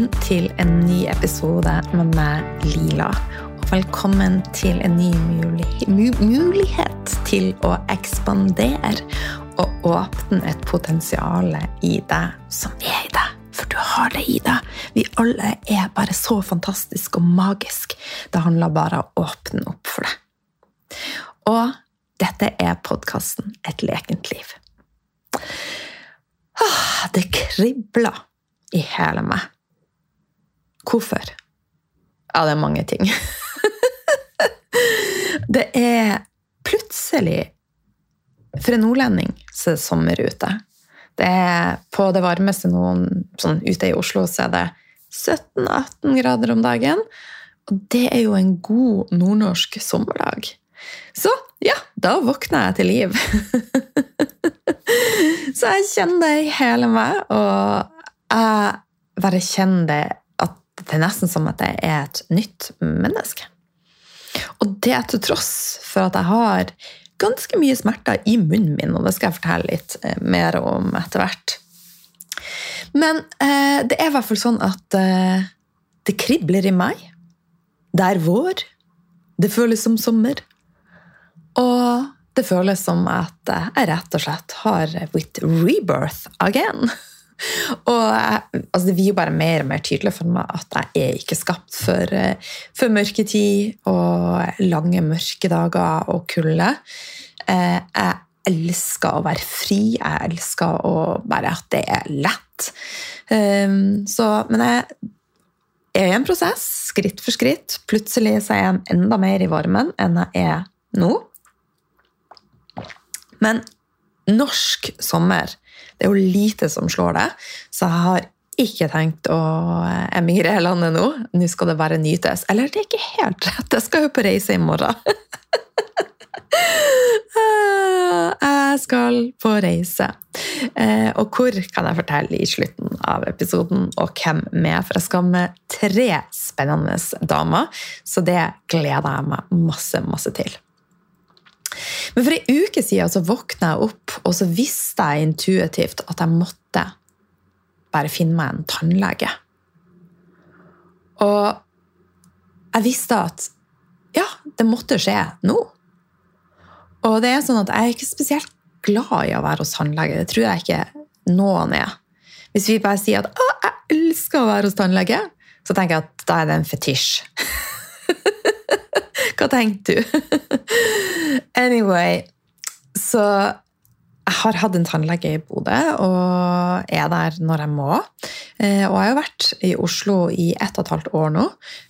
Velkommen til en ny episode med meg, Lila. Og velkommen til en ny mulig, mu, mulighet til å ekspandere og åpne et potensial i deg som er i deg. For du har det i deg. Vi alle er bare så fantastiske og magiske. Det handler bare om å åpne opp for det. Og dette er podkasten Et lekent liv. Det kribler i hele meg. Hvorfor? Ja, det er mange ting. det er plutselig For en nordlending så er det sommer ute. Det er på det varmeste noen sånn ute i Oslo så er det 17-18 grader om dagen. Og det er jo en god nordnorsk sommerdag. Så ja, da våkner jeg til liv. så jeg kjenner det i hele meg, og jeg bare kjenner det det er nesten som at jeg er et nytt menneske. Og det til tross for at jeg har ganske mye smerter i munnen min, og det skal jeg fortelle litt eh, mer om etter hvert. Men eh, det er i hvert fall sånn at eh, det kribler i meg. Det er vår. Det føles som sommer. Og det føles som at jeg rett og slett har blitt rebirth again. Og altså det blir jo bare mer og mer tydelig for meg at jeg er ikke skapt for, eh, for mørketid og lange mørkedager og kulde. Eh, jeg elsker å være fri. Jeg elsker å bare at det er lett. Ehm, så, men jeg er i en prosess, skritt for skritt. Plutselig er jeg enda mer i varmen enn jeg er nå. Men norsk sommer det er jo lite som slår det, så jeg har ikke tenkt å emigrere landet nå. Nå skal det bare nytes. Eller det er ikke helt rett, jeg skal jo på reise i morgen. jeg skal på reise. Eh, og hvor kan jeg fortelle i slutten av episoden, og hvem med? For jeg skal med tre spennende damer, så det gleder jeg meg masse, masse til. Men for ei uke siden så våkna jeg opp, og så visste jeg intuitivt at jeg måtte bare finne meg en tannlege. Og jeg visste at ja, det måtte skje nå. Og det er sånn at jeg er ikke spesielt glad i å være hos tannlege. Det tror jeg ikke noen er. Hvis vi bare sier at 'Å, jeg elsker å være hos tannlege', så tenker jeg at da er det en fetisj. Hva tenkte du? anyway, så jeg har hatt en tannlege i Bodø og er der når jeg må. Eh, og jeg har jo vært i Oslo i ett og et halvt år nå.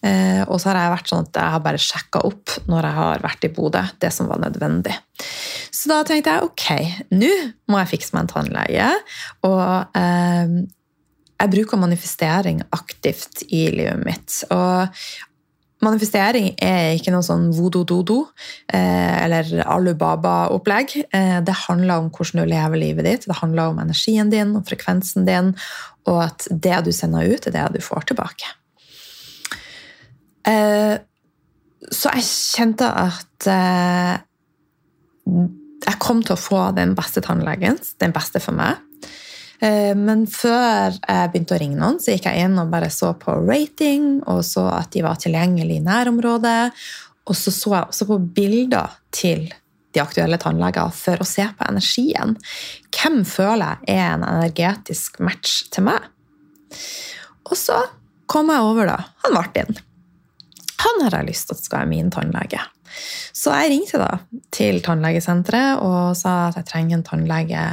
Eh, og så har jeg vært sånn at jeg har bare sjekka opp når jeg har vært i Bodø, det som var nødvendig. Så da tenkte jeg ok, nå må jeg fikse meg en tannlege. Og eh, jeg bruker manifestering aktivt i livet mitt. Og Manifestering er ikke noe sånn voodoo-dodo eh, eller alubaba-opplegg. Eh, det handler om hvordan du lever livet ditt, det handler om energien din og frekvensen din, og at det du sender ut, er det du får tilbake. Eh, så jeg kjente at jeg kom til å få den beste tannlegen, den beste for meg. Eh, men før jeg begynte å ringe noen, så gikk jeg inn og bare så på rating, og så at de var tilgjengelige i nærområdet. Og så så jeg også på bilder til de aktuelle tannleger for å se på energien. Hvem føler jeg er en energetisk match til meg? Og så kom jeg over da, han Martin. Han har jeg lyst til at skal være min tannlege. Så jeg ringte da til tannlegesenteret og sa at jeg trenger en tannlege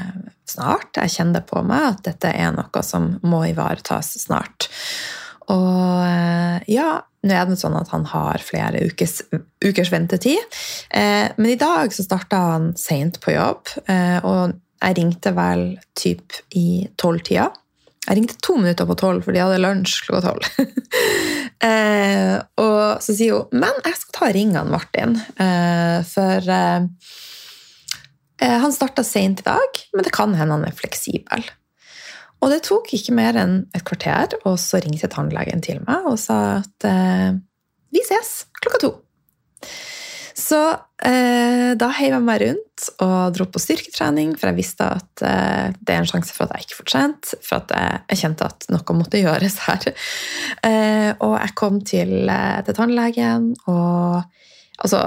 snart. Jeg kjenner på meg at dette er noe som må ivaretas snart. Og eh, ja, nå er det sånn at han har flere ukes, ukers ventetid. Eh, men i dag så starta han seint på jobb, eh, og jeg ringte vel typ i tolvtida. Jeg ringte to minutter på tolv, for de hadde lunsj klokka tolv. eh, og så sier hun men jeg skal ta ringene Martin, eh, for eh, eh han starta seint i dag, men det kan hende han er fleksibel. Og det tok ikke mer enn et kvarter, og så ringte tannlegen til meg og sa at eh, vi ses klokka to. Så eh, da heiv jeg meg rundt og dro på styrketrening, for jeg visste at eh, det er en sjanse for at jeg ikke får trent, for at jeg, jeg, kjente at noe måtte gjøres her. Eh, og jeg kom til, eh, til tannlegen, og altså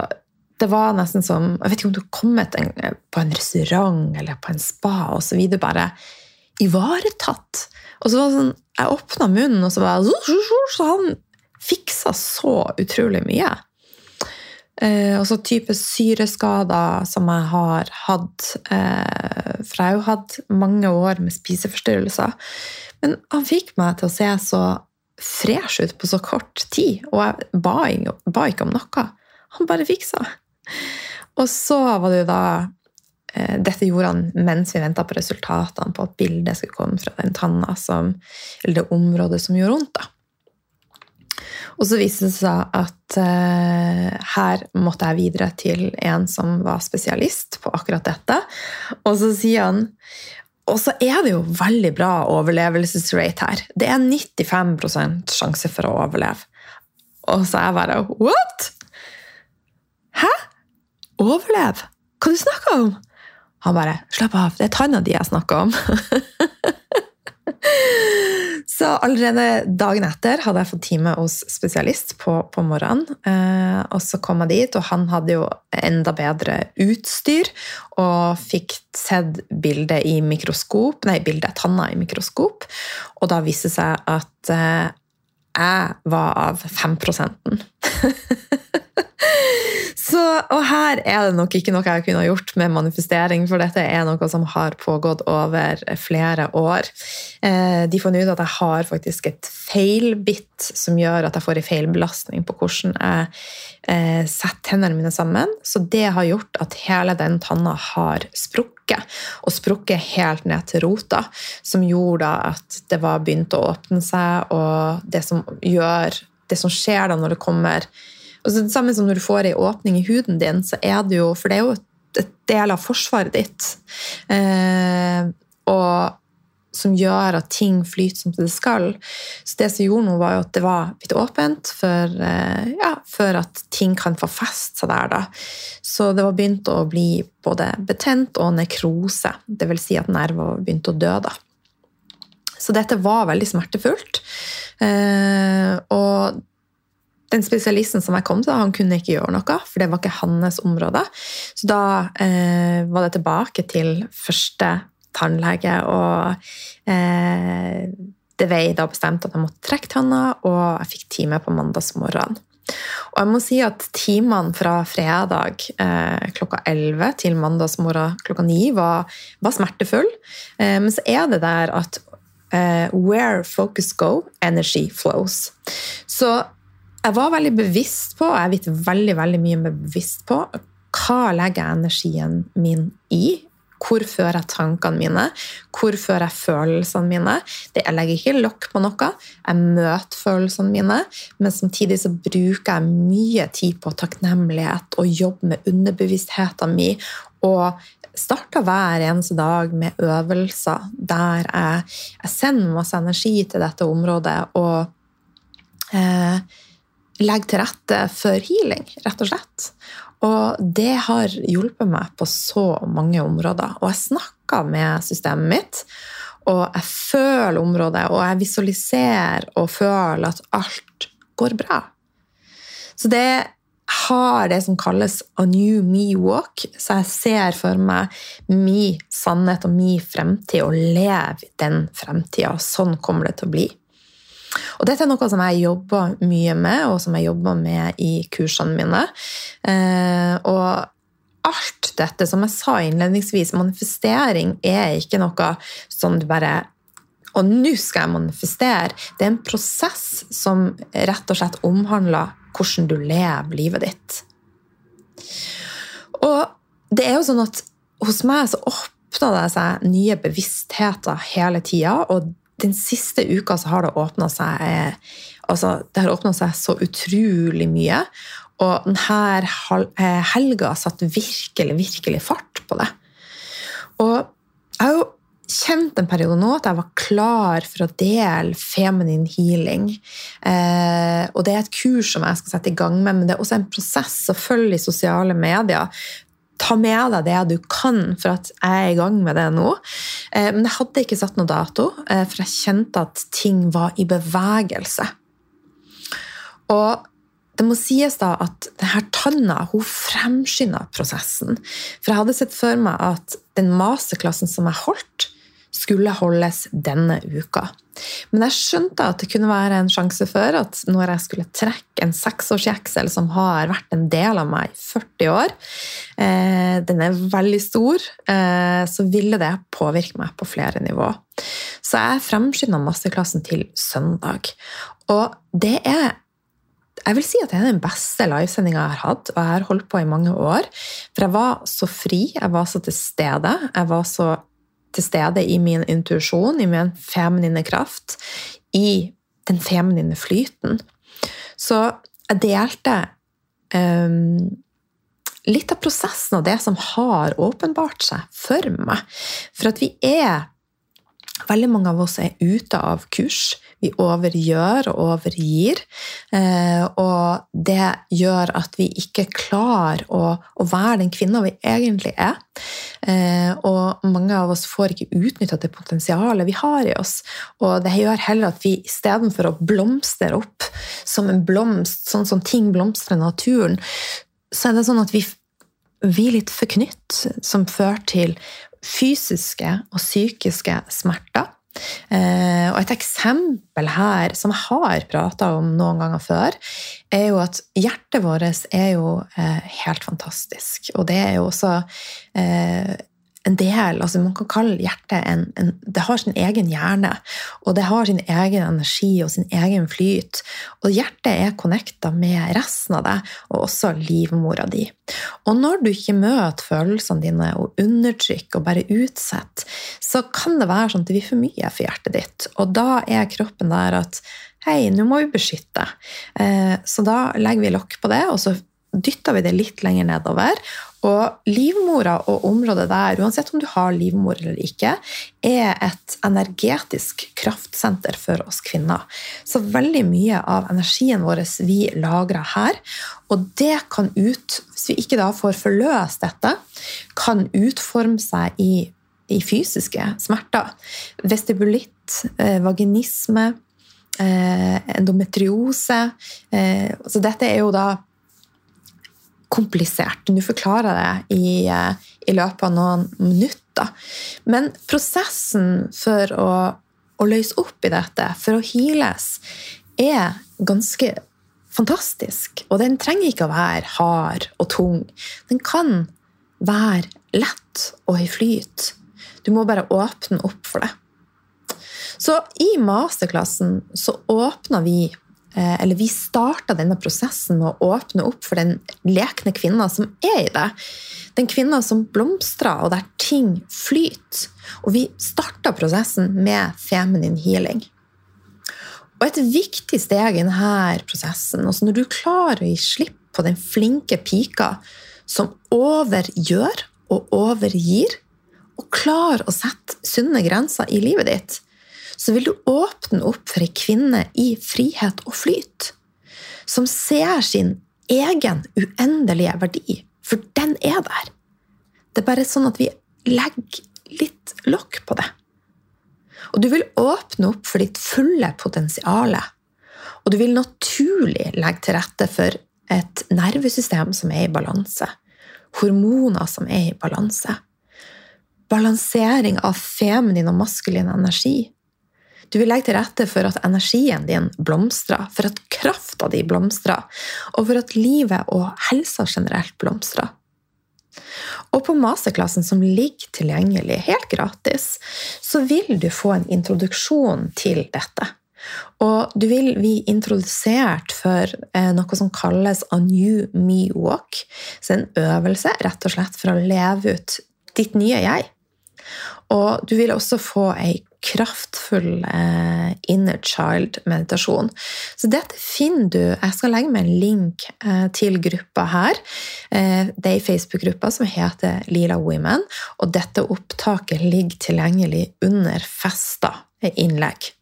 det var nesten som Jeg vet ikke om du har kommet en, på en restaurant eller på en spa, og så videre bare ivaretatt. Og så var det sånn, Jeg åpna munnen, og så var Så han fiksa så utrolig mye. Eh, og så type syreskader som jeg har hatt. Eh, for jeg har jo hatt mange år med spiseforstyrrelser. Men han fikk meg til å se så fresh ut på så kort tid, og jeg ba, ba ikke om noe. Han bare fiksa. Og så var det jo da eh, Dette gjorde han mens vi venta på resultatene på at bildet skulle komme fra den tanna som, eller det området som gjorde vondt. da. Og så viste det seg at uh, her måtte jeg videre til en som var spesialist på akkurat dette. Og så sier han Og så er det jo veldig bra overlevelsesrate her. Det er 95% sjanse for å overleve. Og så er jeg bare What?! Hæ? Overleve? Hva du snakker om? Han bare Slapp av, det er tanna di jeg snakker om. Så allerede dagen etter hadde jeg fått time hos spesialist på, på morgenen. Eh, og så kom jeg dit, og han hadde jo enda bedre utstyr og fikk sett bildet i mikroskop, nei, bildet tanna i mikroskop. Og da viste det seg at eh, jeg var av 5 Så, og her er det nok ikke noe jeg kunne gjort med manifestering, for dette er noe som har pågått over flere år. Eh, de fant ut at jeg har faktisk et feilbitt som gjør at jeg får en feilbelastning på hvordan jeg eh, setter tennene mine sammen. Så det har gjort at hele den tanna har sprukket, og sprukket helt ned til rota, som gjorde at det var begynt å åpne seg, og det som gjør det som skjer da når det kommer og så det samme som når du får ei åpning i huden din, så er det jo For det er jo et del av forsvaret ditt. Eh, og som gjør at ting flyter som det skal. Så det som gjorde noe, var jo at det var litt åpent for, eh, ja, for at ting kan få feste seg der. da. Så det var begynt å bli både betent og nekrose. Vil si at nerver begynte å dø. da. Så dette var veldig smertefullt. Eh, og den spesialisten som jeg kom til, han kunne ikke gjøre noe, for det var ikke hans område. Så da eh, var det tilbake til første tannlege, og eh, det vei da bestemte at jeg måtte trekke tanna, og jeg fikk time på mandagsmorgenen. Og jeg må si at timene fra fredag eh, klokka 11 til mandagsmorgen klokka 9 var, var smertefulle. Eh, men så er det der at eh, where focus go, energy flows. Så jeg var veldig bevisst på, og jeg vet veldig, veldig mye bevisst på, hva legger jeg energien min i? Hvor fører jeg tankene mine? Hvor fører jeg følelsene mine? Jeg legger ikke lokk på noe. Jeg møter følelsene mine, men samtidig så bruker jeg mye tid på takknemlighet og jobber med underbevisstheten min. Og starter hver eneste dag med øvelser der jeg, jeg sender masse energi til dette området. og eh, legge til rette for healing, rett og slett. Og det har hjulpet meg på så mange områder. Og jeg snakker med systemet mitt, og jeg føler området, og jeg visualiserer og føler at alt går bra. Så det har det som kalles a new me walk, så jeg ser for meg min sannhet og min fremtid og lever den fremtida. Sånn kommer det til å bli. Og dette er noe som jeg jobber mye med, og som jeg jobber med i kursene mine. Eh, og alt dette, som jeg sa innledningsvis, manifestering er ikke noe som du bare og nå skal jeg manifestere. Det er en prosess som rett og slett omhandler hvordan du lever livet ditt. Og det er jo sånn at hos meg så åpner det seg nye bevisstheter hele tida, og den siste uka så har det åpna seg eh, altså, det har åpna seg så utrolig mye. Og denne eh, helga satt virkelig, virkelig fart på det. Og jeg har jo kjent en periode nå at jeg var klar for å dele feminine healing. Eh, og det er et kurs som jeg skal sette i gang med, men det er også en prosess. å følge i sosiale medier. Ta med deg det du kan, for at jeg er i gang med det nå. Eh, men jeg hadde ikke satt noe dato, eh, for jeg kjente at ting var i bevegelse. Og det må sies da at denne tanna hun fremskynda prosessen. For jeg hadde sett for meg at den masterklassen som jeg holdt, skulle holdes denne uka. Men jeg skjønte at det kunne være en sjanse for at når jeg skulle trekke en seksårsjeksel som har vært en del av meg i 40 år, eh, den er veldig stor, eh, så ville det påvirke meg på flere nivå. Så jeg fremskynda masterklassen til søndag. Og det er jeg vil si at det er den beste livesendinga jeg har hatt, og jeg har holdt på i mange år. For jeg var så fri, jeg var så til stede. Jeg var så til stede i min intuisjon, i min feminine kraft, i den feminine flyten. Så jeg delte um, litt av prosessen og det som har åpenbart seg for meg. For at vi er Veldig mange av oss er ute av kurs. Vi overgjør og overgir. Eh, og det gjør at vi ikke klarer å, å være den kvinna vi egentlig er. Eh, og mange av oss får ikke utnytta det potensialet vi har i oss. Og det gjør heller at vi istedenfor å blomstre opp som en blomst, sånn som ting blomstrer i naturen, så er det sånn at vi er litt forknytt, som fører til fysiske og psykiske smerter. Eh, og et eksempel her, som jeg har prata om noen ganger før, er jo at hjertet vårt er jo eh, helt fantastisk. Og det er jo også eh, en del altså Man kan kalle hjertet en, en, Det har sin egen hjerne, og det har sin egen energi og sin egen flyt. Og hjertet er connecta med resten av deg, og også livmora di. Og når du ikke møter følelsene dine og undertrykker og bare utsetter, så kan det være sånn at det blir for mye for hjertet ditt. Og da er kroppen der at Hei, nå må vi beskytte. Eh, så da legger vi lokk på det, og så dytter vi det litt lenger nedover. Og livmora og området der, uansett om du har livmor eller ikke, er et energetisk kraftsenter for oss kvinner. Så veldig mye av energien vår vi lagrer her. Og det kan ut, hvis vi ikke da får forløst dette, kan utforme seg i, i fysiske smerter. Vestibulitt, eh, vaginisme, eh, endometriose. Eh, så dette er jo da komplisert. Nå forklarer jeg det i, eh, i, løpet av noen minutter. Men prosessen for å, å løse opp i dette, for å heales, er ganske fantastisk. Og den trenger ikke å være hard og tung. Den kan være lett og i flyt. Du må bare åpne opp for det. Så i masterklassen så åpner vi eller vi starta denne prosessen med å åpne opp for den lekne kvinna som er i det. Den kvinna som blomstrer, og der ting flyter. Og vi starta prosessen med feminin healing. Og et viktig steg i denne prosessen, altså når du klarer å gi slipp på den flinke pika som overgjør og overgir, og klarer å sette sunne grenser i livet ditt, så vil du åpne opp for ei kvinne i frihet og flyt, som ser sin egen uendelige verdi, for den er der. Det er bare sånn at vi legger litt lokk på det. Og du vil åpne opp for ditt fulle potensial. Og du vil naturlig legge til rette for et nervesystem som er i balanse. Hormoner som er i balanse. Balansering av feminin og maskulin energi. Du vil legge til rette for at energien din blomstrer, for at krafta di blomstrer, og for at livet og helsa generelt blomstrer. Og på masterklassen som ligger tilgjengelig helt gratis, så vil du få en introduksjon til dette. Og du vil bli introdusert for eh, noe som kalles a new me walk. Så en øvelse rett og slett for å leve ut ditt nye jeg. Og du vil også få ei kraftfull eh, inner child-meditasjon. Så dette finner du Jeg skal legge med en link eh, til gruppa her. Eh, det er ei Facebook-gruppe som heter Lila Women, og dette opptaket ligger tilgjengelig under festa innlegg.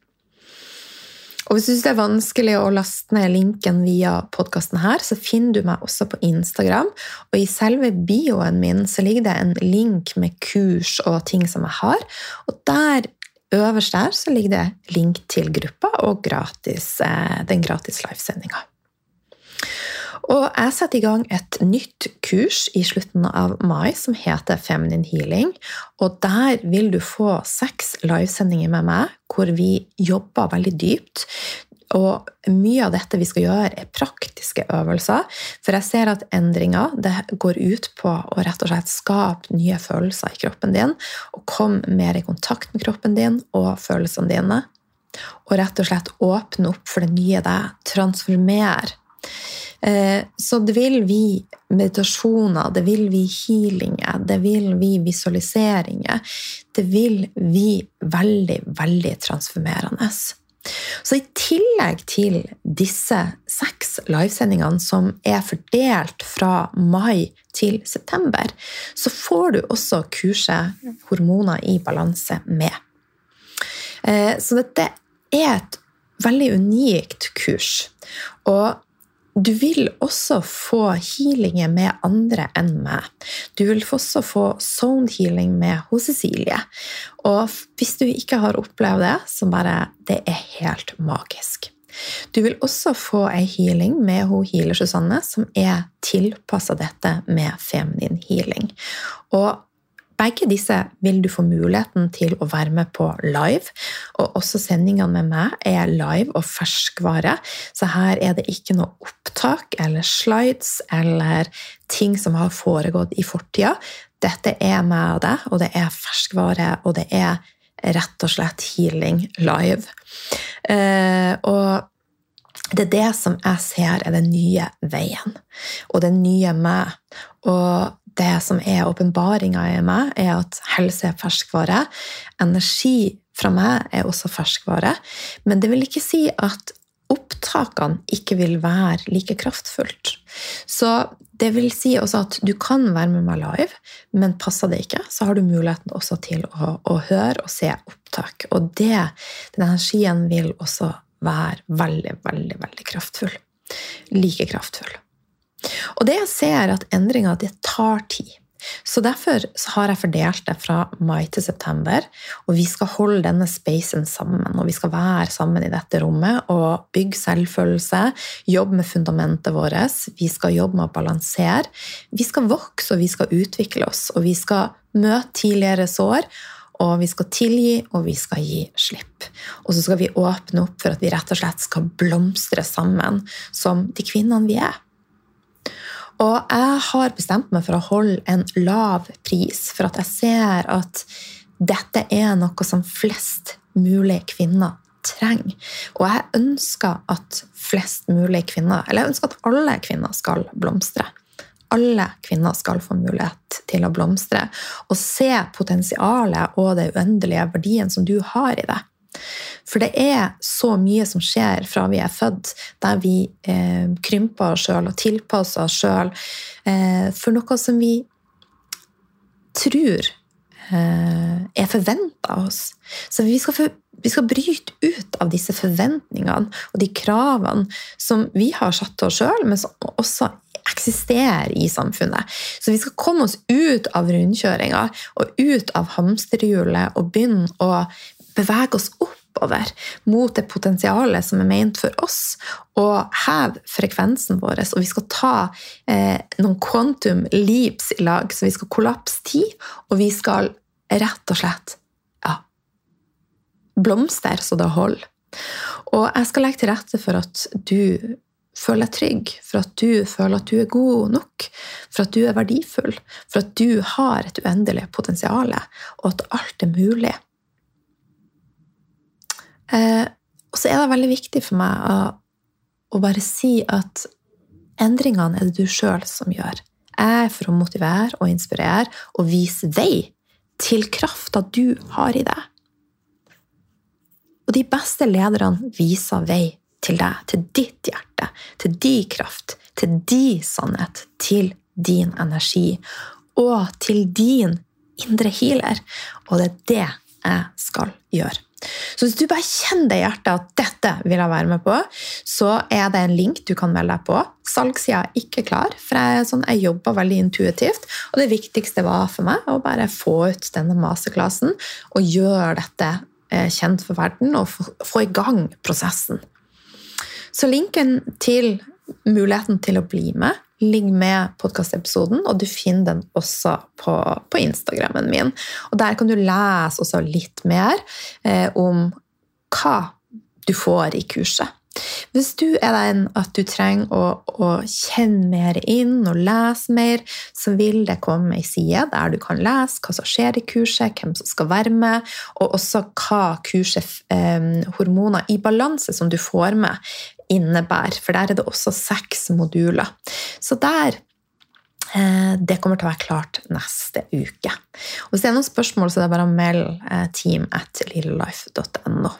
Og hvis du synes det er vanskelig å laste ned linken via podkasten her, så finner du meg også på Instagram. Og i selve bioen min så ligger det en link med kurs og ting som jeg har. Og der øverst der så ligger det link til gruppa og gratis, eh, den gratis livesendinga. Og jeg setter i gang et nytt kurs i slutten av mai som heter Feminine Healing. Og der vil du få seks livesendinger med meg hvor vi jobber veldig dypt. Og mye av dette vi skal gjøre, er praktiske øvelser. For jeg ser at endringer går ut på å rett og slett skape nye følelser i kroppen din. Og komme mer i kontakt med kroppen din og følelsene dine. Og rett og slett åpne opp for det nye deg. Transformere Eh, så det vil vi meditasjoner, det vil vi healinger, det vil vi visualiseringer. Det vil vi veldig, veldig transformerende. Så i tillegg til disse seks livesendingene som er fordelt fra mai til september, så får du også kurset 'Hormoner i balanse' med. Eh, så dette er et veldig unikt kurs. Og du vil også få healinger med andre enn meg. Du vil også få sound healing med hos Cecilie. Og hvis du ikke har opplevd det, så bare Det er helt magisk. Du vil også få ei healing med hun healer Susanne, som er tilpassa dette med feminin healing. Og begge disse vil du få muligheten til å være med på live. Og også sendingene med meg er live og ferskvare, så her er det ikke noe opptak eller slides eller ting som har foregått i fortida. Dette er meg og deg, og det er ferskvare, og det er rett og slett healing live. Eh, og det er det som jeg ser er den nye veien, og den nye meg. Og det som er åpenbaringa i meg, er at helse er ferskvare. Energi fra meg er også ferskvare. Men det vil ikke si at opptakene ikke vil være like kraftfullt. Så det vil si også at du kan være med meg live, men passer det ikke, så har du muligheten også til å, å høre og se opptak. Og det, den energien vil også være veldig, veldig, veldig kraftfull. Like kraftfull. Og det jeg ser, er at endringer det tar tid. Så Derfor så har jeg fordelt det fra mai til september. Og vi skal holde denne spacen sammen. Og vi skal være sammen i dette rommet og bygge selvfølelse. Jobbe med fundamentet vårt. Vi skal jobbe med å balansere. Vi skal vokse og vi skal utvikle oss. Og vi skal møte tidligere sår. Og vi skal tilgi, og vi skal gi slipp. Og så skal vi åpne opp for at vi rett og slett skal blomstre sammen som de kvinnene vi er. Og jeg har bestemt meg for å holde en lav pris, for at jeg ser at dette er noe som flest mulig kvinner trenger. Og jeg ønsker at flest mulig kvinner, eller jeg ønsker at alle kvinner skal blomstre. Alle kvinner skal få mulighet til å blomstre og se potensialet og det uendelige verdien som du har i det. For det er så mye som skjer fra vi er født, der vi eh, krymper oss sjøl og tilpasser oss sjøl eh, for noe som vi tror eh, er forventa oss. Så vi skal, for, vi skal, bryte ut av disse forventningene og de kravene som vi har satt til oss sjøl, men som også eksisterer i samfunnet. Så vi skal komme oss ut av rundkjøringa og ut av hamsterhjulet og begynne å bevege oss oppover mot det potensialet som er ment for oss, og heve frekvensen vår. Og vi skal ta eh, noen quantum leaps i lag, så vi skal kollapse tid, og vi skal rett og slett ja, blomstre så det holder. Og jeg skal legge til rette for at du føler deg trygg, for at du føler at du er god nok, for at du er verdifull, for at du har et uendelig potensial, og at alt er mulig. Eh, og så er det veldig viktig for meg å, å bare si at endringene er det du sjøl som gjør. Jeg er for å motivere og inspirere og vise vei til krafta du har i deg. Og de beste lederne viser vei til deg, til ditt hjerte, til din kraft, til din sannhet, til din energi og til din indre healer. Og det er det jeg skal gjøre. Så hvis du bare kjenner det i hjertet at dette vil jeg være med på, så er det en link du kan melde deg på. Salgssida er ikke klar, for jeg, sånn, jeg, jobber veldig intuitivt. Og det viktigste var for meg å bare få ut denne masterclassen og gjøre dette eh, kjent for verden og få, få i gang prosessen. Så linken til muligheten til å bli med ligger med podkastepisoden, og du finner den også på, på, Instagrammen min. Og Der kan du lese også litt mer eh, om hva du får i kurset. Hvis du er den at du trenger å, å, kjenne mer inn og lese mer, så vil det komme ei side der du kan lese hva som skjer i kurset, hvem som skal være med, og også hva kurset eh, Hormoner i balanse som du får med, innebærer. For der er det også seks moduler. Så der eh, det kommer til å være klart neste uke. Og Hvis det er noen spørsmål, så er det bare å melde eh, team at lillelife.no.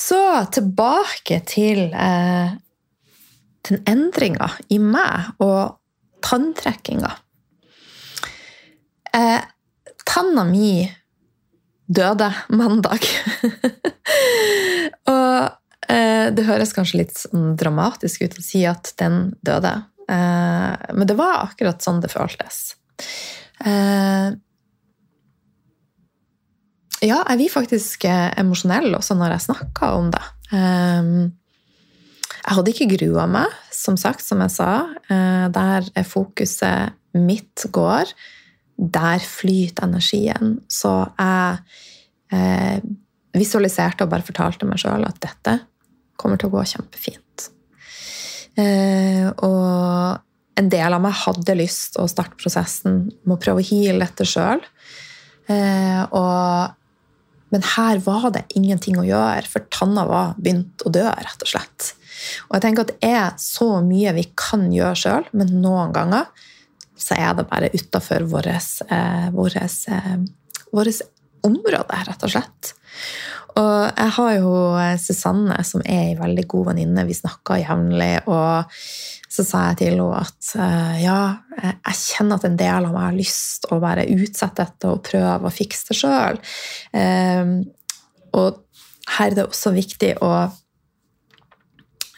Så tilbake til eh, den endringa i meg og tanntrekkinga. Eh, tanna mi døde mandag. og det høres kanskje litt sånn dramatisk ut å si at den døde, eh, men det var akkurat sånn det føltes. Eh, ja, jeg blir faktisk emosjonell også når jeg snakker om det. Jeg hadde ikke grua meg, som sagt, som jeg sa. Der er fokuset mitt går. Der flyter energien. Så jeg visualiserte og bare fortalte meg sjøl at dette kommer til å gå kjempefint. Eh, og en del av meg hadde lyst å starte prosessen med å prøve å heale dette sjøl. Eh, men her var det ingenting å gjøre, for tanna var begynt å dø, rett og slett. Og jeg tenker at det er så mye vi kan gjøre sjøl, men noen ganger så er det bare utafor vårt eh, område, rett og slett. Og jeg har jo eh, Susanne, som er ei veldig god venninne. Vi snakker jevnlig. Og så sa jeg til henne at uh, ja, jeg kjenner at en del av meg har lyst å bare utsette dette og prøve å fikse det sjøl. Ehm, og her er det også viktig å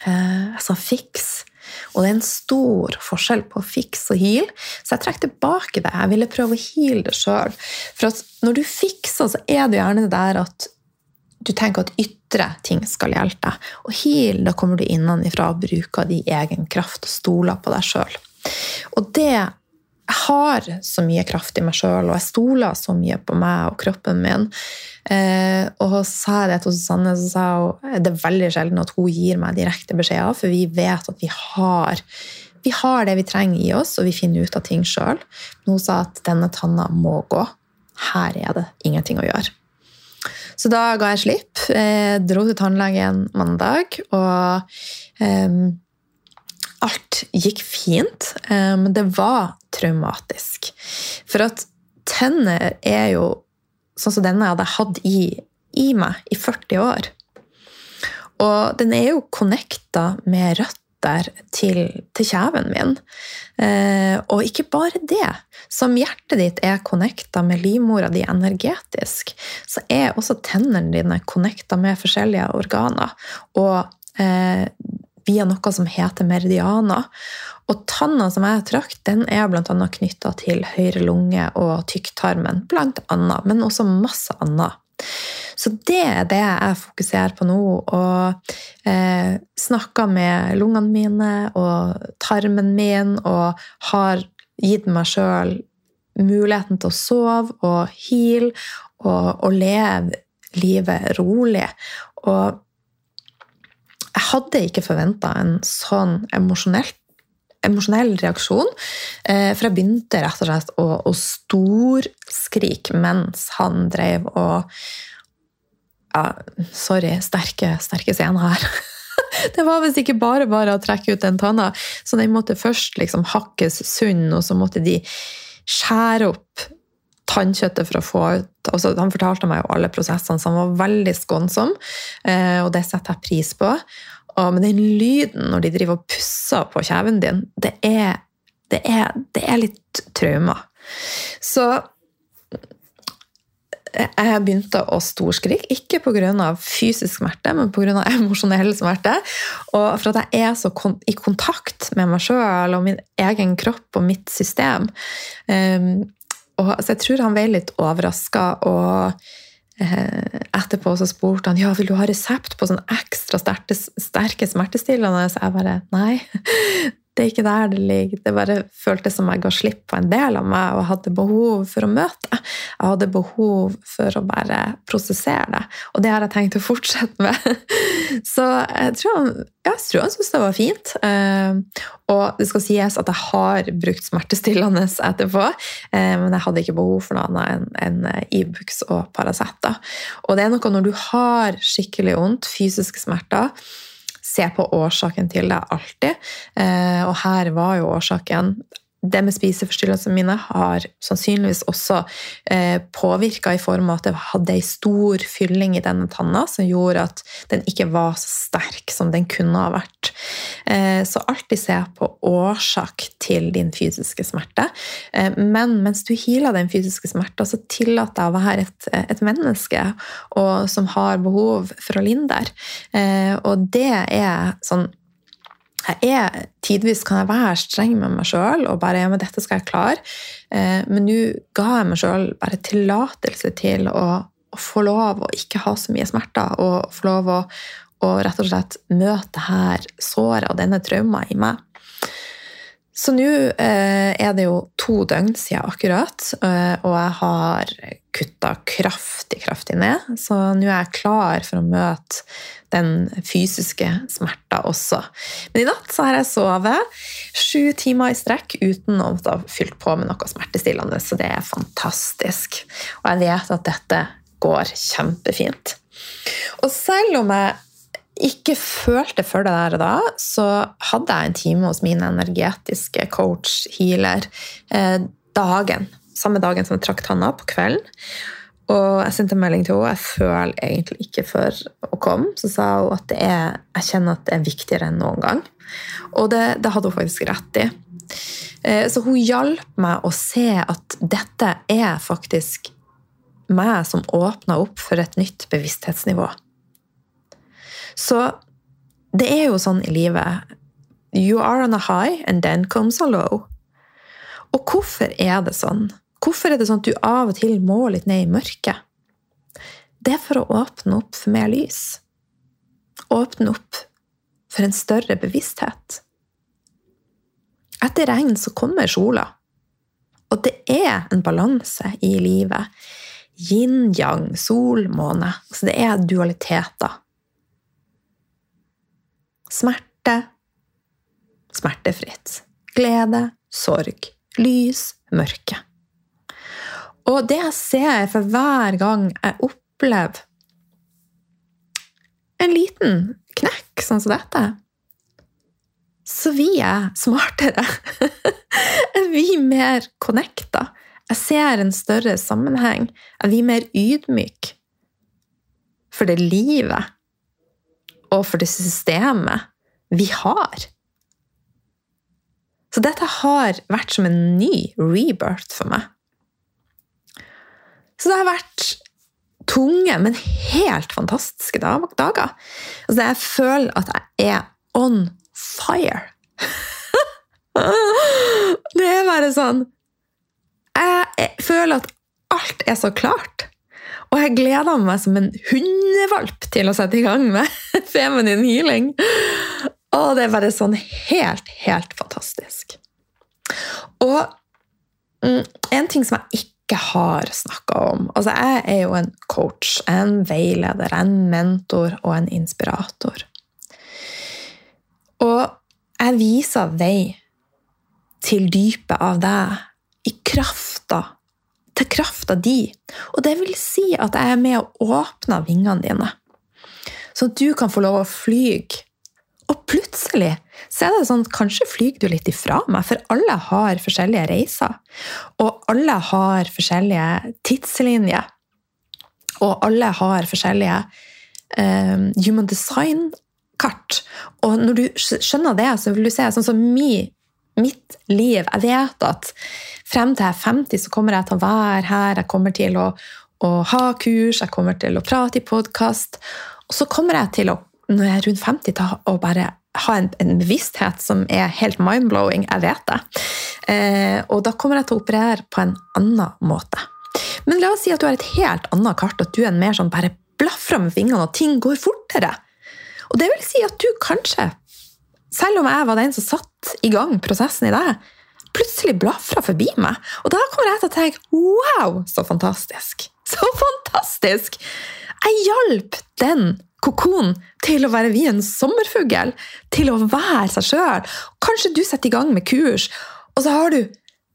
altså fiks. Og det er en stor forskjell på fiks og heal, så jeg trekker tilbake det. Jeg ville prøve å heale det sjøl. For når du fikser, så er det gjerne det der at du tenker at ytre ting skal hjelpe deg. Og heal, da kommer du innenfra og bruker din egen kraft og stoler på deg sjøl. Og det jeg har så mye kraft i meg sjøl, og jeg stoler så mye på meg og kroppen min. Eh, og sa jeg det til Susanne, så sa hun det er veldig sjelden at hun gir meg direkte beskjeder, for vi vet at vi har, vi har det vi trenger i oss, og vi finner ut av ting sjøl. Men hun sa at denne tanna må gå. Her er det ingenting å gjøre. Så da ga jeg slipp. Eh, dro til tannlegen mandag, og eh, alt gikk fint. Men um, det var traumatisk. For at tenner er jo sånn som denne jeg hadde hatt i, i meg i 40 år. Og den er jo connecta med røtter til, til kjeven min. Eh, og ikke bare det. Som hjertet ditt er connecta med livmora di energetisk, så er også tennene dine connecta med forskjellige organer. Og eh, via noe som heter meridianer. Og tanna som jeg trakk, den er bl.a. knytta til høyre lunge og tykktarmen, blant annet, men også masse annet. Så det er det jeg fokuserer på nå. Og eh, snakker med lungene mine og tarmen min og har gitt meg sjøl muligheten til å sove og heale og, og leve livet rolig. Og jeg hadde ikke forventa en sånn emosjonell reaksjon. Eh, for jeg begynte rett og slett å, å storskrike mens han drev og ja, Sorry, sterke, sterke scener her. Det var visst ikke bare bare å trekke ut den tanna. Så den måtte først liksom hakkes sunn, og så måtte de skjære opp tannkjøttet for å få ut altså, Han fortalte meg jo alle prosessene, så han var veldig skånsom, eh, og det setter jeg pris på. Men den lyden når de driver og pusser på kjeven din, det er, det er, det er litt traumer. Så jeg begynte å storskrike, ikke pga. fysisk smerte, men pga. emosjonell smerte. Og for at jeg er så i kontakt med meg sjøl og min egen kropp og mitt system. Um, og, så jeg tror han ble litt overraska. Og eh, etterpå så spurte han ja, vil du ha resept på sånn ekstra sterke, sterke smertestillende. Så jeg bare nei, det er ikke der det ligger. Det bare føltes som jeg ga slipp på en del av meg og hadde behov for å møte. Jeg hadde behov for å bare prosessere det, og det har jeg tenkt å fortsette med. Så jeg tror han, jeg tror han syntes det var fint. Eh, og det skal sies at jeg har brukt smertestillende etterpå, eh, men jeg hadde ikke behov for noe annet enn Ibux e og Paracet. Og det er noe når du har skikkelig vondt, fysiske smerter se på årsaken til det alltid. Eh, og her var jo årsaken det med spiseforstyrrelsene mine har sannsynligvis også eh, påvirka i form av at jeg hadde ei stor fylling i denne tanna som gjorde at den ikke var så sterk som den kunne ha vært. Eh, så alltid se på årsak til din fysiske smerte. Eh, men mens du healer den fysiske smerta, så tillat deg å være et, et menneske og, som har behov for å linde der. og det er sånn jeg er, Tidvis kan jeg være streng med meg sjøl og bare ja, men dette skal jeg klare. Eh, men nå ga jeg meg sjøl bare tillatelse til å, å, få lov å ikke ha så mye smerter, og få lov å, å rett og slett møte her såret og denne trauma i meg. Så nå eh, er det jo to døgn siden akkurat, eh, og jeg har kutta kraftig, kraftig ned. Så nå er jeg klar for å møte den fysiske smerta også. Men i natt så har jeg sovet sju timer i strekk uten å ha fylt på med noe smertestillende, så det er fantastisk. Og jeg vet at dette går kjempefint. Og selv om jeg ikke følte for det der da, så hadde jeg en time hos min energetiske coach, healer, eh, dagen. Samme dagen som jeg trakk tanna, på kvelden. Og jeg sendte melding til henne. Jeg føler egentlig ikke for å komme. Så sa hun at er, jeg kjenner at det er viktigere enn noen gang. Og det, det hadde hun faktisk rett i. Eh, så hun hjalp meg å se at dette er faktisk meg som åpna opp for et nytt bevissthetsnivå. Så det er jo sånn i livet You are on a high, and then comes a low. Og hvorfor er det sånn? Hvorfor er det sånn at du av og til må litt ned i mørket? Det er for å åpne opp for mer lys. Åpne opp for en større bevissthet. Etter regn så kommer sola. Og det er en balanse i livet. Yin-yang, sol, måne. Så det er dualiteter. Smerte smertefritt. Glede, sorg, lys, mørke. Og det jeg ser for hver gang jeg opplever en liten knekk sånn som dette, så vi er smartere. er vi mer connecta? Jeg ser en større sammenheng. Er vi mer ydmyke for det livet og for det systemet vi har. Så dette har vært som en ny rebirth for meg. Så det har vært tunge, men helt fantastiske dager. Altså, jeg føler at jeg er on fire. det er bare sånn Jeg føler at alt er så klart. Og jeg gleder meg som en hundevalp til å sette i gang med feminin healing. Og det er bare sånn helt, helt fantastisk. Og mm, en ting som jeg ikke har snakka om altså Jeg er jo en coach, en veileder, en mentor og en inspirator. Og jeg viser vei til dypet av deg i krafta til krafta di. Og det vil si at jeg er med og åpner vingene dine, så at du kan få lov å fly. Og plutselig så er det sånn at kanskje flyr du litt ifra meg, for alle har forskjellige reiser. Og alle har forskjellige tidslinjer. Og alle har forskjellige um, human design-kart. Og når du skjønner det, så vil du se sånn som mi, mitt liv Jeg vet at frem til jeg er 50, så kommer jeg til å være her. Jeg kommer til å, å ha kurs, jeg kommer til å prate i podkast. Og så kommer jeg til å, når jeg er rundt 50, til å bare ha en, en bevissthet som er helt mind-blowing. Jeg vet det. Eh, og da kommer jeg til å operere på en annen måte. Men la oss si at du har et helt annet kart, at du er en mer sånn bare blafrer med fingrene, og ting går fortere. Og det vil si at du kanskje, selv om jeg var den som satte i gang prosessen i deg, plutselig blafra forbi meg. Og da kommer jeg til å tenke wow, så fantastisk! Så fantastisk! Jeg hjalp den kokonen til å være vi en sommerfugl, til å være seg sjøl. Kanskje du setter i gang med kurs, og så har du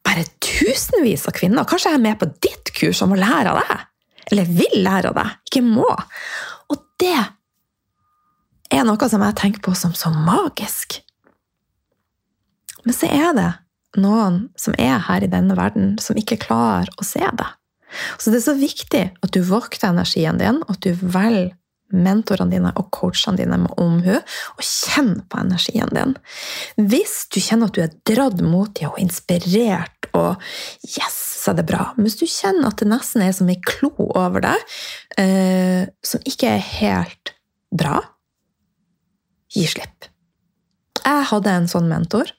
bare tusenvis av kvinner. Kanskje jeg er med på ditt kurs om å lære av deg. Eller vil lære av deg, ikke må. Og det er noe som jeg tenker på som så magisk. Men så er det noen som er her i denne verden, som ikke klarer å se det. Så det er så viktig at du vokter energien din, og at du velger mentorene dine og coachene dine med omhu, og kjenn på energien din. Hvis du kjenner at du er dratt mot dem og inspirert, og yes, så er det bra. Men hvis du kjenner at det nesten er som ei klo over deg, eh, som ikke er helt bra, gi slipp. Jeg hadde en sånn mentor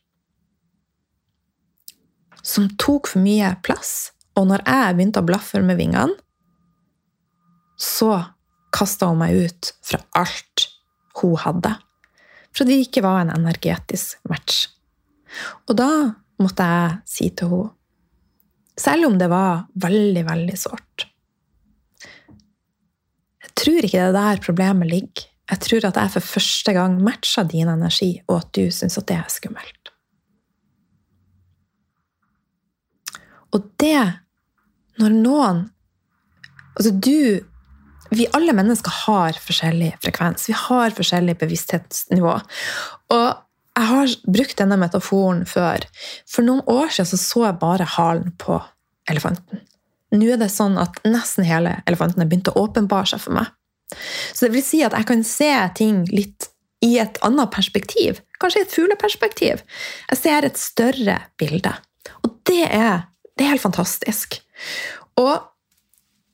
som tok for mye plass, og når jeg begynte å blaffe med vingene, så kasta hun meg ut fra alt hun hadde. For det ikke var en energetisk match. Og da måtte jeg si til henne, selv om det var veldig, veldig sårt Jeg tror ikke det er der problemet ligger. Jeg tror at jeg for første gang matcha din energi, og at du syns at det er skummelt. Og det Når noen Altså, du vi alle mennesker har forskjellig frekvens. Vi har forskjellig bevissthetsnivå. Og jeg har brukt denne metaforen før. For noen år siden så, så jeg bare halen på elefanten. Nå er det sånn at nesten hele elefanten har begynt å åpenbare seg for meg. Så det vil si at jeg kan se ting litt i et annet perspektiv. Kanskje i et fugleperspektiv. Jeg ser et større bilde. Og det er, det er helt fantastisk. Og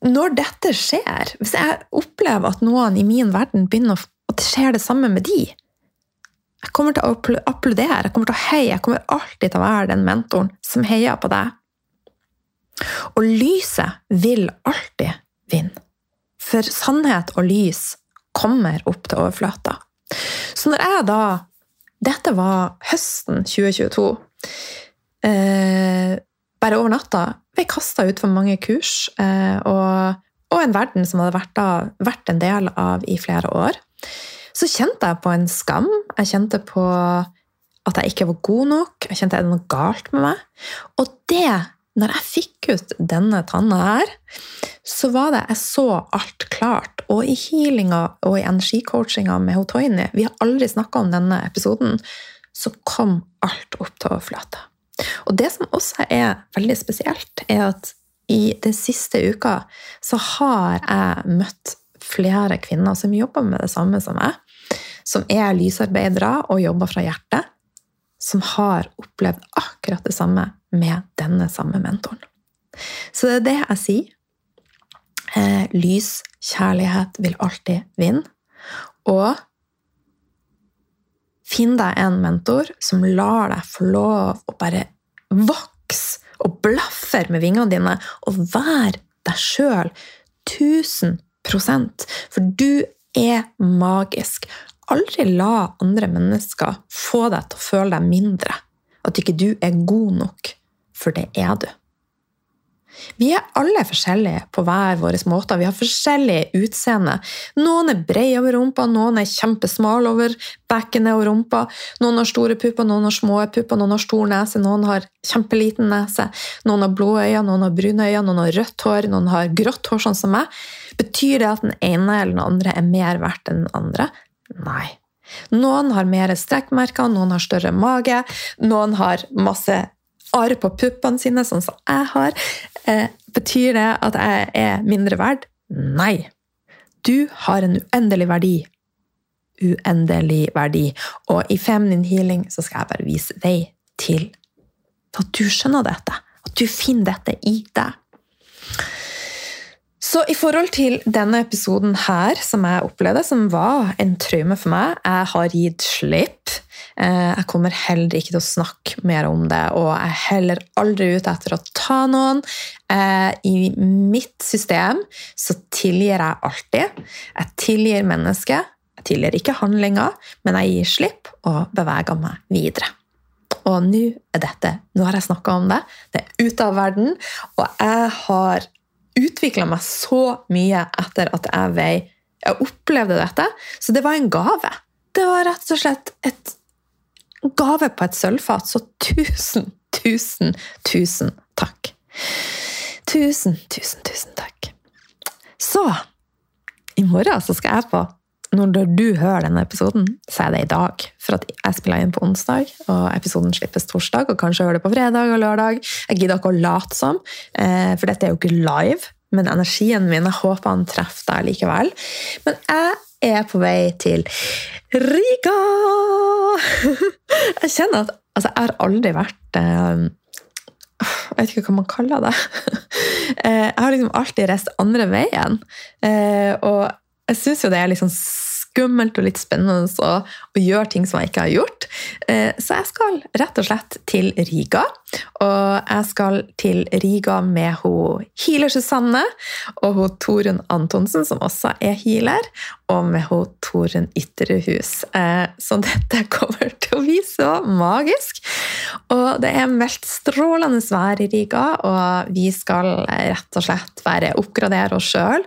når dette skjer, hvis jeg opplever at noen i min verden begynner at det skjer det samme med de Jeg kommer til å applaudere, jeg kommer til å heie, jeg kommer alltid til å være den mentoren som heier på deg. Og lyset vil alltid vinne. For sannhet og lys kommer opp til overflata. Så når jeg da Dette var høsten 2022. Eh, bare over natta ble kasta ut for mange kurs, eh, og, og, en verden som hadde vært, av, vært, en del av i flere år. Så kjente jeg på en skam. Jeg kjente på at jeg ikke var god nok. Jeg kjente at det var noe galt med meg. Og det, når jeg fikk ut denne tanna her, så var det jeg så alt klart. Og i healinga og i energicoachinga med Hotoini, vi har aldri snakka om denne episoden, så kom alt opp til overflata. Og det som også er veldig spesielt, er at i den siste uka så har jeg møtt flere kvinner som jobber med det samme som meg, som er lysarbeidere og jobber fra hjertet, som har opplevd akkurat det samme med denne samme mentoren. Så det er det jeg sier. Eh, lys, kjærlighet, vil alltid vinne. Og Finn deg en mentor som lar deg få lov å bare vokse og blaffer med vingene dine og vær deg sjøl 1000% For du er magisk. Aldri la andre mennesker få deg til å føle deg mindre. At ikke du er god nok, for det er du. Vi er alle forskjellige på hver vår måte. Vi har forskjellig utseende. Noen er brede over rumpa, noen er kjempesmale over bekkenet og rumpa. Noen har store pupper, noen har små pupper, noen har stor nese, noen har kjempeliten nese. Noen har blå øyne, noen har brune øyne, noen har rødt hår, noen har grått hår, sånn som meg. Betyr det at den ene eller den andre er mer verdt enn den andre? Nei. Noen har mer strekkmerker, noen har større mage, noen har masse arr på puppene sine, sånn som jeg har. Eh, betyr det at jeg er mindre verd? Nei. Du har en uendelig verdi. Uendelig verdi. Og i Feminine Healing så skal jeg bare vise vei til at du skjønner dette. At du finner dette i deg. Så i forhold til denne episoden her, som jeg opplevde, som var en traume for meg Jeg har gitt slipp. Eh, jeg kommer heller ikke til å snakke mer om det, og jeg er heller aldri ute etter å ta noen. Eh, I mitt system så tilgir jeg alltid. Jeg tilgir mennesket. Jeg tilgir ikke handlinger, men jeg gir slipp og beveger meg videre. Og nå er dette Nå har jeg snakka om det. Det er ute av verden, og jeg har utvikla meg så mye etter at jeg, vei, jeg opplevde dette. Så det var en gave. Det var rett og slett et gave på et sølvfat. Så tusen, tusen, tusen takk. Tusen, tusen, tusen takk. Så i morgen så skal jeg på når du hører denne episoden, så er det i dag. For at jeg spiller inn på onsdag, og episoden slippes torsdag. Og kanskje hører det på fredag og lørdag. Jeg gidder ikke å late som, eh, for dette er jo ikke live. Men energien min, jeg håper han treffer deg likevel. Men jeg er på vei til Riga! Jeg kjenner at altså, jeg har aldri vært eh, Jeg vet ikke hva man kaller det. Eh, jeg har liksom alltid reist andre veien. Og jeg syns jo det er liksom skummelt og litt spennende å, gjøre ting som jeg ikke har gjort. Eh, så jeg skal rett og slett til Riga. Og jeg skal til Riga med hun healer Susanne og hun Torunn Antonsen, som også er healer, og med hun Torunn Ytterhus. Eh, så dette kommer til å bli så magisk. Og det er meldt strålende vær i Riga, og vi skal rett og slett være oppgradere oss sjøl.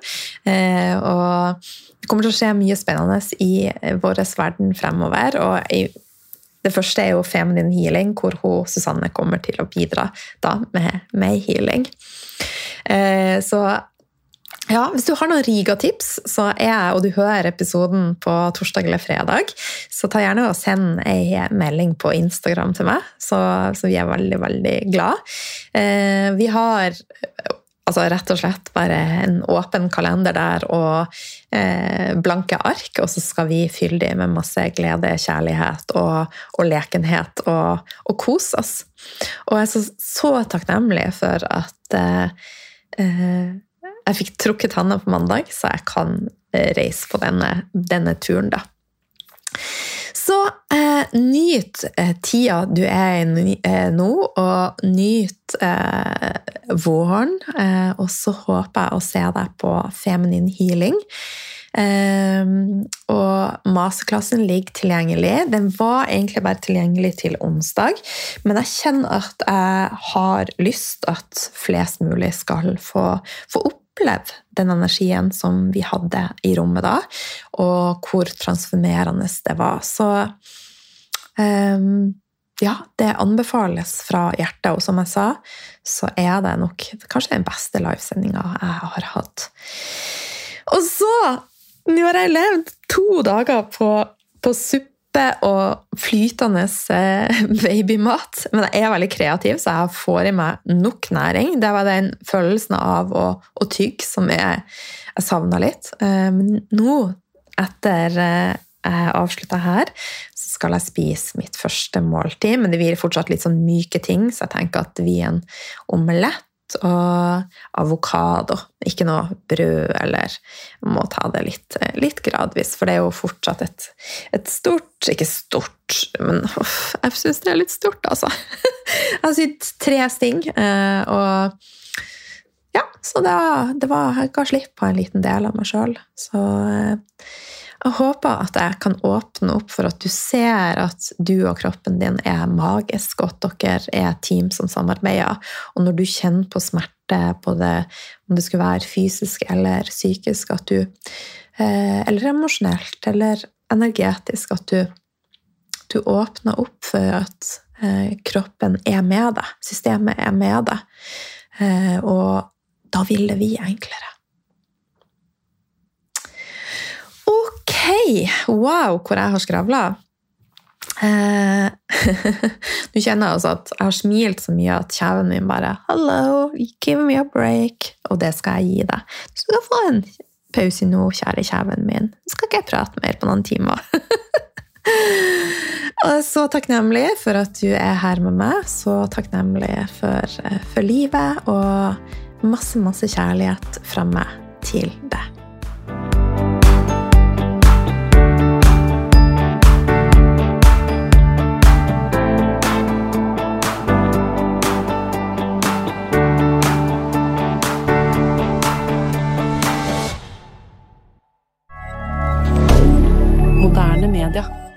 Eh, og det kommer til å skje mye spennende i vår verden fremover. og det første er jo Feminine Healing, hvor hun, Susanne kommer til å bidra da, med, med healing. Eh, så ja, Hvis du har noen Riga-tips, så er jeg, og du hører episoden på torsdag eller fredag, så ta gjerne og send ei melding på Instagram til meg, så, så vi er veldig, veldig glad. Eh, vi har Altså rett og slett bare en åpen kalender der og eh, blanke ark, og så skal vi fylle dem med masse glede, kjærlighet og, og lekenhet og, og kose oss. Og jeg er så, så takknemlig for at eh, eh, jeg fikk trukket handa på mandag, så jeg kan eh, reise på denne, denne turen, da. Så eh, nyt eh, tida du er i eh, nå, og nyt eh, våren. Eh, og så håper jeg å se deg på Feminine Healing. Eh, og masterklassen ligger tilgjengelig. Den var egentlig bare tilgjengelig til onsdag, men jeg kjenner at jeg har lyst at flest mulig skal få, få opp oppleve den energien som vi hadde i rommet da, og hvor transformerende det var. Så um, ja, det anbefales fra hjertet, og som jeg sa, så er det nok kanskje den beste livesendinga jeg har hatt. Og så Nå har jeg levd to dager på, på suppe suppe og flytende eh, babymat. Men jeg er veldig kreativ, så jeg får i meg nok næring. Det var den følelsen av å, å tygge som jeg, jeg savna litt. Eh, nå, etter eh, jeg avslutta her, så skal jeg spise mitt første måltid. Men det blir fortsatt litt sånn myke ting, så jeg tenker at det blir en omelett og avokado. Ikke noe brød, eller må ta det litt, litt gradvis. For det er jo fortsatt et, et stort Ikke stort, men uff, jeg syns det er litt stort, altså. Jeg har sydd tre sting, eh, og ja, så var, det var Jeg ga slipp på en liten del av meg sjøl. Så eh, jeg håper at jeg kan åpne opp for at du ser at du og kroppen din er magisk, og at dere er et team som samarbeider. Og når du kjenner på smerte, både om det skulle være fysisk eller psykisk, at du eh, Eller emosjonelt eller energetisk, at du, du åpner opp for at eh, kroppen er med deg, systemet er med deg, eh, og da vil det bli enklere. Ok, Hei! Wow, hvor jeg har skravla. Eh, Nå kjenner jeg altså at jeg har smilt så mye at kjeven min bare Hello, give me a break. Og det skal jeg gi deg. Du skal få en pause nå, kjære kjeven min. Du skal ikke prate mer på noen timer. Og så takknemlig for at du er her med meg. Så takknemlig for, eh, for livet og masse, masse kjærlighet fra meg til deg. Canada.